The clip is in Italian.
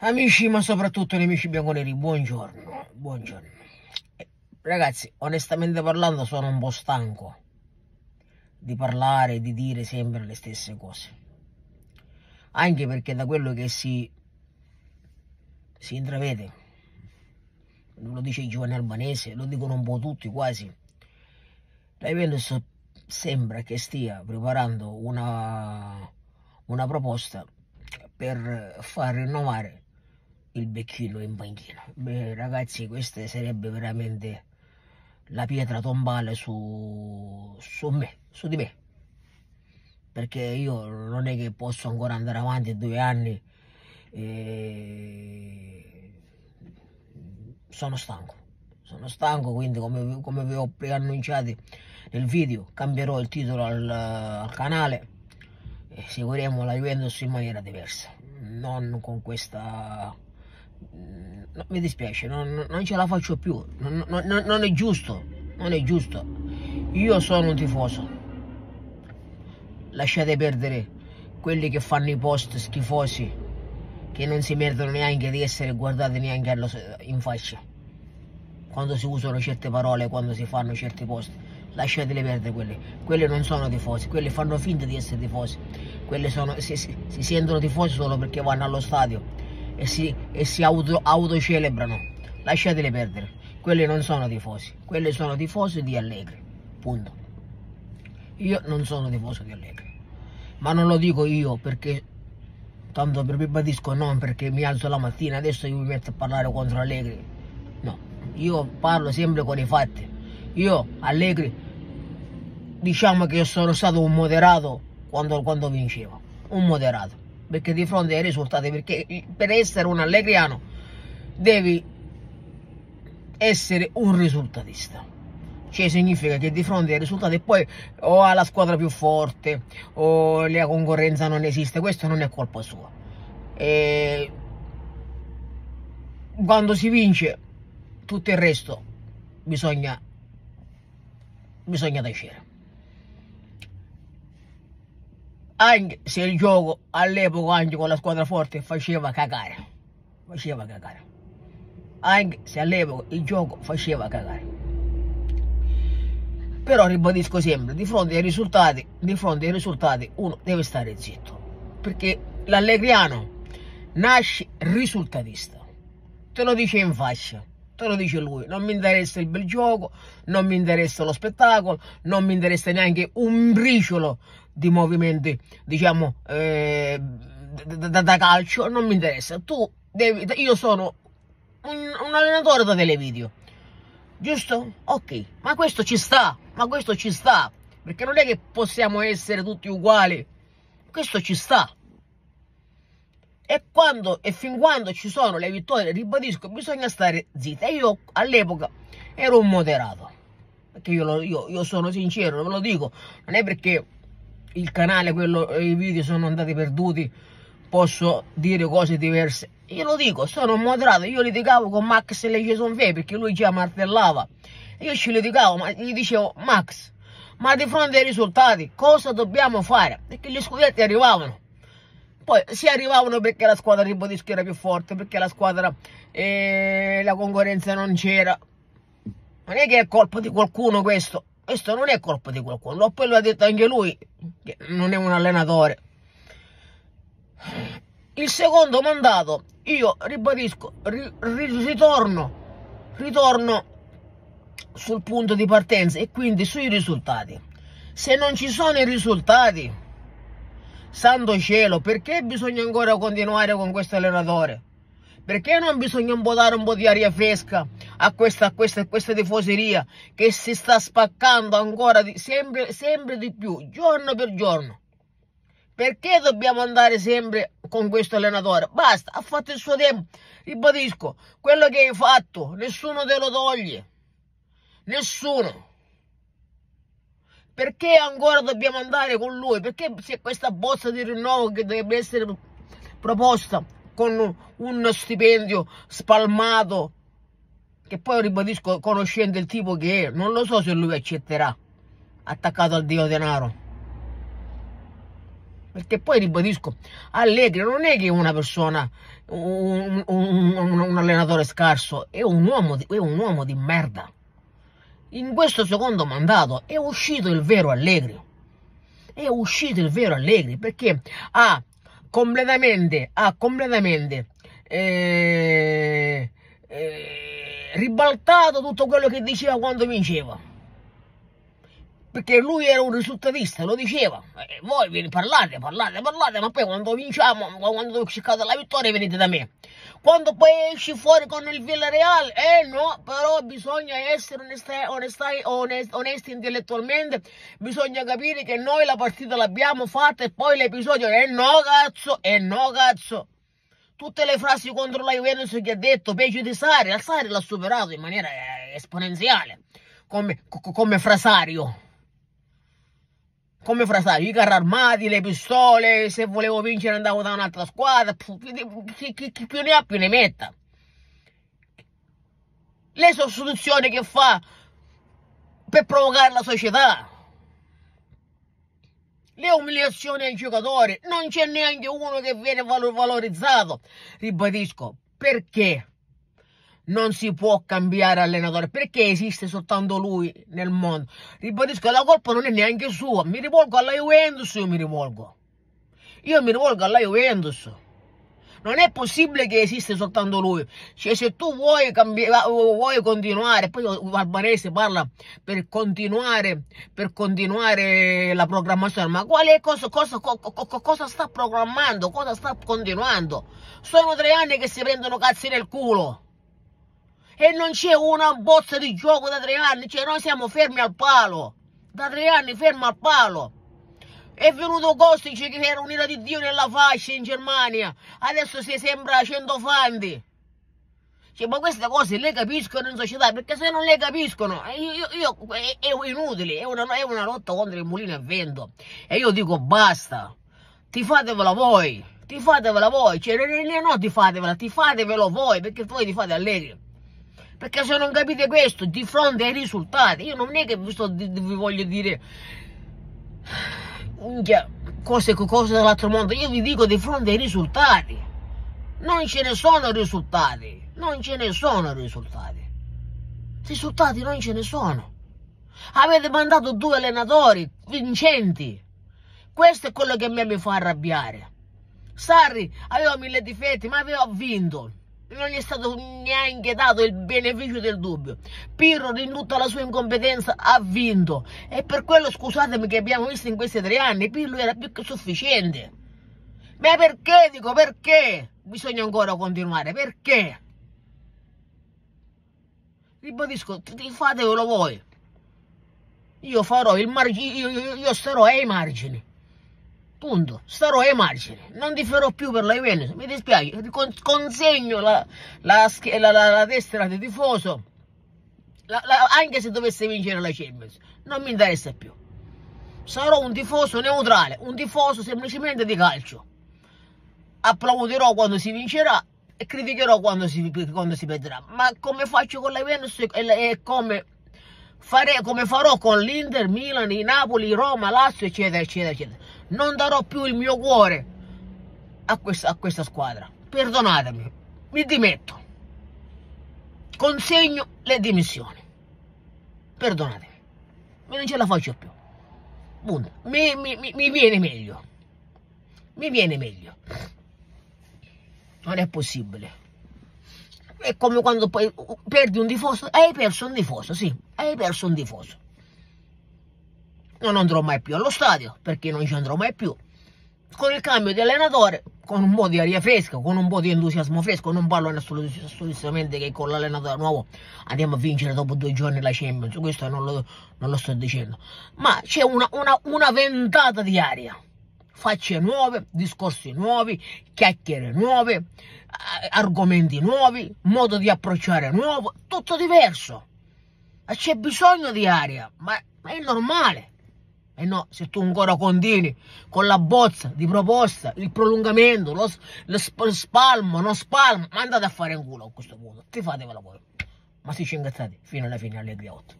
Amici, ma soprattutto nemici bianconeri, buongiorno, buongiorno. Eh, ragazzi, onestamente parlando sono un po' stanco di parlare, di dire sempre le stesse cose. Anche perché da quello che si, si intravede, lo dice il giovane albanese, lo dicono un po' tutti quasi, la Juventus sembra che stia preparando una, una proposta per far rinnovare il becchino in panchina. Beh, ragazzi, questa sarebbe veramente la pietra tombale su, su me, su di me. Perché io non è che posso ancora andare avanti due anni e sono stanco. Sono stanco, quindi come, come vi ho preannunciato nel video, cambierò il titolo al, al canale e seguiremo la Juventus in maniera diversa. Non con questa no, mi dispiace, non, non, ce la faccio più, non, non, è giusto, non è giusto. Io sono un tifoso, lasciate perdere quelli che fanno i post schifosi, che non si meritano neanche di essere guardati neanche in faccia. Quando si usano certe parole, quando si fanno certi post, lasciatele perdere quelli. Quelli non sono tifosi, quelli fanno finta di essere tifosi. Quelli sono, si, si, si sentono tifosi solo perché vanno allo stadio e si, e si auto, autocelebrano. Lasciatele perdere. Quelli non sono tifosi, quelli sono tifosi di Allegri. Punto. Io non sono tifoso di Allegri. Ma non lo dico io perché, tanto per ribadisco, non perché mi alzo la mattina, adesso io mi metto a parlare contro Allegri. No, io parlo sempre con i fatti. Io, Allegri, diciamo che sono stato un moderato quando, quando vincevo. Un moderato perché di fronte ai risultati, perché per essere un allegriano devi essere un risultatista. Cioè significa che di fronte ai risultati poi o ha la squadra più forte o la concorrenza non esiste, questo non è colpa sua. E quando si vince tutto il resto bisogna, bisogna tacere. Anche se il gioco all'epoca anche con la squadra forte faceva cagare. Faceva cagare. Anche se all'epoca il gioco faceva cagare. Però ribadisco sempre di fronte ai risultati di fronte ai risultati uno deve stare zitto. Perché l'allegriano nasce risultatista. Te lo dice in faccia te lo dice lui, non mi interessa il bel gioco, non mi interessa lo spettacolo, non mi interessa neanche un briciolo di movimenti, diciamo, eh, da, da, calcio, non mi interessa. Tu devi, io sono un, un allenatore da televideo, giusto? Ok, ma questo ci sta, ma questo ci sta, perché non è che possiamo essere tutti uguali, questo ci sta. E quando e fin quando ci sono le vittorie, ribadisco, bisogna stare zitti. E io all'epoca ero un moderato, perché io, lo, io, io sono sincero, ve lo dico, non è perché il canale, quello, i video sono andati perduti, posso dire cose diverse. Io lo dico, sono moderato, io litigavo con Max e le Jason Fe perché lui già martellava. Io ci litigavo, ma gli dicevo, Max, ma di fronte ai risultati cosa dobbiamo fare? Perché gli scudetti arrivavano. Poi si arrivavano perché la squadra ribadisco era più forte, perché la squadra, eh, la concorrenza non c'era. Non è che è colpa di qualcuno questo, questo non è colpa di qualcuno, poi lo ha detto anche lui, che non è un allenatore. Il secondo mandato, io ribadisco, ri, ritorno, ritorno sul punto di partenza e quindi sui risultati. Se non ci sono i risultati, santo cielo, perché bisogna ancora continuare con questo allenatore? Perché non bisogna un po' dare un po' di aria fresca a questa, a questa, a questa tifoseria che si sta spaccando ancora di, sempre, sempre di più, giorno per giorno? Perché dobbiamo andare sempre con questo allenatore? Basta, ha fatto il suo tempo. Ribadisco, quello che hai fatto, nessuno te lo toglie. Nessuno. Perché ancora dobbiamo andare con lui? Perché c'è questa bozza di rinnovo che dovrebbe essere proposta con un stipendio spalmato che poi ribadisco conoscendo il tipo che è non lo so se lui accetterà attaccato al dio denaro Perché poi ribadisco, Allegri non è che è una persona, un, un, un, un allenatore scarso, è un, uomo di, è un uomo di merda. In questo secondo mandato è uscito il vero Allegri. È uscito il vero Allegri perché ha completamente, ha completamente eh, eh, ribaltato tutto quello che diceva quando vinceva perché lui era un risultatista, lo diceva. E voi vi parlate, parlate, parlate, ma poi quando vinciamo, quando cercate la vittoria venite da me. Quando poi esci fuori con il Villarreal, eh no, però bisogna essere onesti, onesti, onesti intellettualmente, bisogna capire che noi la partita l'abbiamo fatta e poi l'episodio, eh no cazzo, eh no cazzo. Tutte le frasi contro la Juventus che ha detto, peggio di Sari, al Sari l'ha superato in maniera eh, esponenziale, come, come frasario come frasario, i carri armati, le pistole, se volevo vincere andavo da un'altra squadra, chi, chi, chi, più ne ha più ne metta. Le sostituzioni che fa per provocare la società. Le umiliazioni ai giocatori, non c'è neanche uno che viene valorizzato. Ribadisco, perché? Non si può cambiare allenatore perché esiste soltanto lui nel mondo. Ribadisco la colpa non è neanche sua. Mi rivolgo alla Juventus io mi rivolgo. Io mi rivolgo alla Juventus. Non è possibile che esiste soltanto lui. Cioè se tu vuoi, vuoi continuare poi Albanese parla per continuare per continuare la programmazione ma quale cosa, cosa, cosa, cosa sta programmando cosa sta continuando? Sono tre anni che si prendono cazzi nel culo e non c'è una bozza di gioco da tre anni, cioè noi siamo fermi al palo, da tre anni fermi al palo. È venuto Kostic che era un'ira di Dio nella fascia in Germania, adesso si sembra centofanti. Cioè, ma queste cose le capiscono in società, perché se non le capiscono, eh, io, io, è, è, inutile, è una, è una lotta contro il mulino e vento. E io dico basta, ti fatevela voi, ti fatevela voi, cioè no ti fatevela, ti fatevelo voi, perché voi ti fate allegri. Perché se non capite questo, di fronte ai risultati, io non è che vi, sto, vi voglio dire cose, cose dell'altro mondo, io vi dico di fronte ai risultati. Non ce ne sono risultati, non ce ne sono risultati. Risultati non ce ne sono. Avete mandato due allenatori vincenti. Questo è quello che a me mi fa arrabbiare. Sarri aveva mille difetti, ma aveva vinto non gli è stato neanche dato il beneficio del dubbio. Pirro, in tutta la sua incompetenza, ha vinto. E per quello, scusatemi, che abbiamo visto in questi tre anni, Pirro era più che sufficiente. Ma perché, dico, perché bisogna ancora continuare? Perché? Ribadisco, fatevelo voi. Io farò il margine, io, io, io starò ai margini. Punto. Starò ai margini. Non differò più per la Juventus. Mi dispiace. Consegno la, la, la, la tessera di tifoso. anche se dovesse vincere la Champions. Non mi interessa più. Sarò un tifoso neutrale. Un tifoso semplicemente di calcio. Applaudirò quando si vincerà e criticherò quando si, quando si perderà. Ma come faccio con la Juventus e come, fare, come farò con l'Inter, Milan, Napoli, Roma, Lazio, eccetera, eccetera, eccetera non darò più il mio cuore a questa, a questa squadra. Perdonatemi, mi dimetto. Consegno le dimissioni. Perdonatemi, ma non ce la faccio più. Mi, mi, mi viene meglio. Mi viene meglio. Non è possibile. È come quando poi perdi un tifoso. Hai perso un tifoso, sì. Hai perso un tifoso non andrò mai più allo stadio perché non ci andrò mai più. Con il cambio di allenatore, con un po' di aria fresca, con un po' di entusiasmo fresco, non parlo assolutamente che con l'allenatore nuovo andiamo a vincere dopo due giorni la Champions, questo non lo, non lo sto dicendo, ma c'è una, una, una ventata di aria facce nuove, discorsi nuovi, chiacchiere nuove, eh, argomenti nuovi, modo di approcciare nuovo, tutto diverso. C'è bisogno di aria, ma è normale. E no, se tu ancora continui con la bozza di proposta, il prolungamento, lo, lo spalmo, non spalmo, ma andate a fare in culo a questo punto. Ti fatevela voi. Ma si ci ingazzate fino alla fine alle 8.